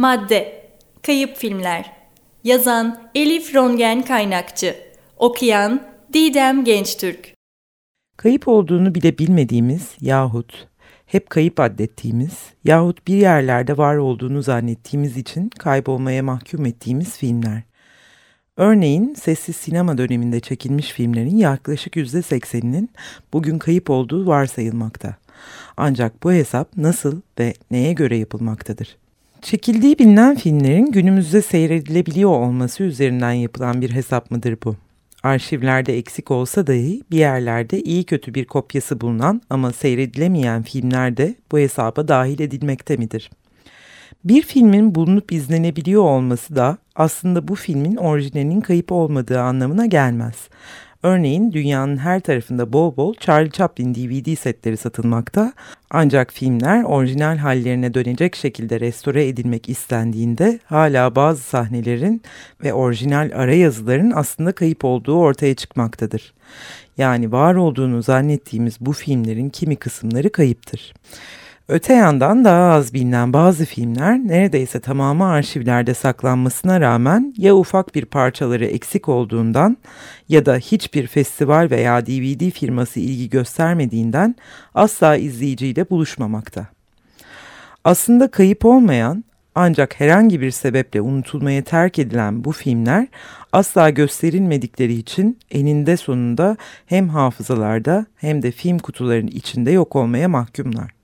Madde Kayıp Filmler Yazan Elif Rongen Kaynakçı Okuyan Didem Gençtürk Kayıp olduğunu bile bilmediğimiz yahut hep kayıp addettiğimiz yahut bir yerlerde var olduğunu zannettiğimiz için kaybolmaya mahkum ettiğimiz filmler. Örneğin sessiz sinema döneminde çekilmiş filmlerin yaklaşık %80'inin bugün kayıp olduğu varsayılmakta. Ancak bu hesap nasıl ve neye göre yapılmaktadır? Çekildiği bilinen filmlerin günümüzde seyredilebiliyor olması üzerinden yapılan bir hesap mıdır bu? Arşivlerde eksik olsa dahi bir yerlerde iyi kötü bir kopyası bulunan ama seyredilemeyen filmler de bu hesaba dahil edilmekte midir? Bir filmin bulunup izlenebiliyor olması da aslında bu filmin orijinalinin kayıp olmadığı anlamına gelmez. Örneğin dünyanın her tarafında bol bol Charlie Chaplin DVD setleri satılmakta ancak filmler orijinal hallerine dönecek şekilde restore edilmek istendiğinde hala bazı sahnelerin ve orijinal ara yazıların aslında kayıp olduğu ortaya çıkmaktadır. Yani var olduğunu zannettiğimiz bu filmlerin kimi kısımları kayıptır. Öte yandan daha az bilinen bazı filmler neredeyse tamamı arşivlerde saklanmasına rağmen ya ufak bir parçaları eksik olduğundan ya da hiçbir festival veya DVD firması ilgi göstermediğinden asla izleyiciyle buluşmamakta. Aslında kayıp olmayan ancak herhangi bir sebeple unutulmaya terk edilen bu filmler asla gösterilmedikleri için eninde sonunda hem hafızalarda hem de film kutularının içinde yok olmaya mahkumlar.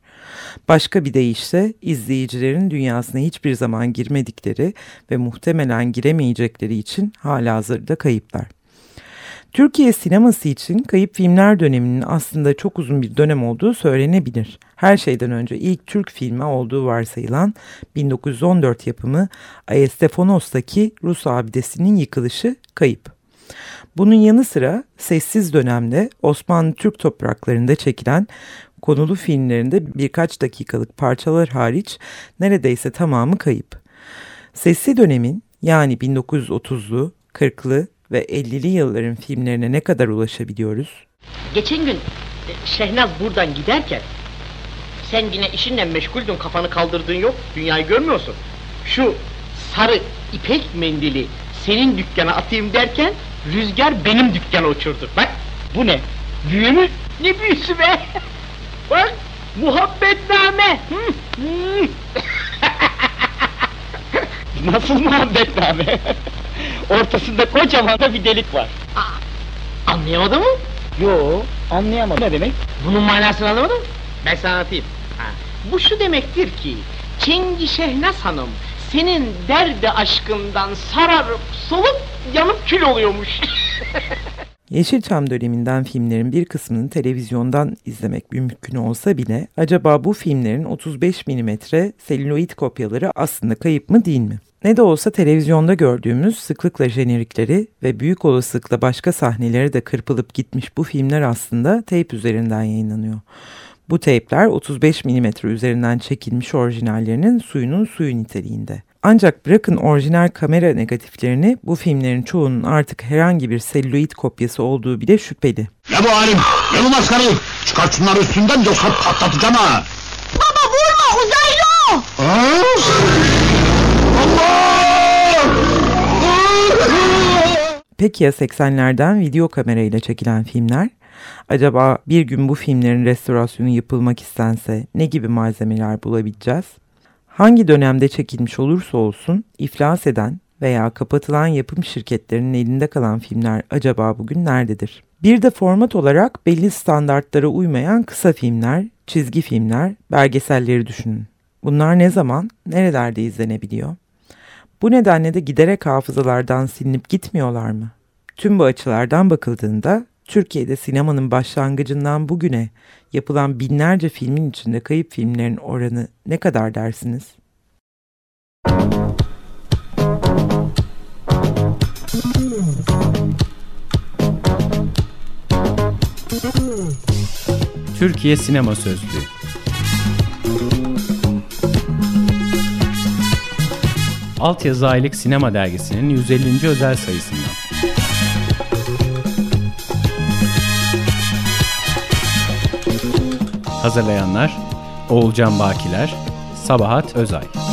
Başka bir deyişle izleyicilerin dünyasına hiçbir zaman girmedikleri ve muhtemelen giremeyecekleri için hala hazırda kayıplar. Türkiye sineması için kayıp filmler döneminin aslında çok uzun bir dönem olduğu söylenebilir. Her şeyden önce ilk Türk filmi olduğu varsayılan 1914 yapımı Ayestefonos'taki Rus abidesinin yıkılışı kayıp. Bunun yanı sıra sessiz dönemde Osmanlı Türk topraklarında çekilen konulu filmlerinde birkaç dakikalık parçalar hariç neredeyse tamamı kayıp. Sesli dönemin yani 1930'lu, 40'lı ve 50'li yılların filmlerine ne kadar ulaşabiliyoruz? Geçen gün e, Şehnaz buradan giderken sen yine işinle meşguldün kafanı kaldırdığın yok dünyayı görmüyorsun. Şu sarı ipek mendili senin dükkana atayım derken rüzgar benim dükkana uçurdu. Bak bu ne? Büyü mü? Ne büyüsü be? Bak muhabbetname. Nasıl muhabbetname? Ortasında kocaman da bir delik var. Aa, anlayamadın mı? Yo, anlayamadım. Ne demek? Bunun manasını anlamadın mı? Ben sana anlatayım. Ha. Bu şu demektir ki, Çengi Şehnaz Hanım, senin derdi aşkından sararıp solup yanıp kül oluyormuş. Yeşilçam döneminden filmlerin bir kısmını televizyondan izlemek mümkün olsa bile acaba bu filmlerin 35 mm selüloid kopyaları aslında kayıp mı değil mi? Ne de olsa televizyonda gördüğümüz sıklıkla jenerikleri ve büyük olasılıkla başka sahneleri de kırpılıp gitmiş bu filmler aslında tape üzerinden yayınlanıyor. Bu teypler 35 mm üzerinden çekilmiş orijinallerinin suyunun suyu niteliğinde. Ancak bırakın orijinal kamera negatiflerini bu filmlerin çoğunun artık herhangi bir selüloid kopyası olduğu bile şüpheli. Ne bu halim? Ne bu maskarayı? Çıkart şunları üstünden yoksa patlatacağım ha! Baba vurma uzaylı! Peki ya 80'lerden video kamerayla çekilen filmler? Acaba bir gün bu filmlerin restorasyonu yapılmak istense ne gibi malzemeler bulabileceğiz? Hangi dönemde çekilmiş olursa olsun iflas eden veya kapatılan yapım şirketlerinin elinde kalan filmler acaba bugün nerededir? Bir de format olarak belli standartlara uymayan kısa filmler, çizgi filmler, belgeselleri düşünün. Bunlar ne zaman, nerelerde izlenebiliyor? Bu nedenle de giderek hafızalardan silinip gitmiyorlar mı? Tüm bu açılardan bakıldığında Türkiye'de sinemanın başlangıcından bugüne yapılan binlerce filmin içinde kayıp filmlerin oranı ne kadar dersiniz? Türkiye Sinema Sözlüğü Altyazı Aylık Sinema Dergisi'nin 150. özel sayısından. Hazırlayanlar Oğulcan Bakiler, Sabahat Özay.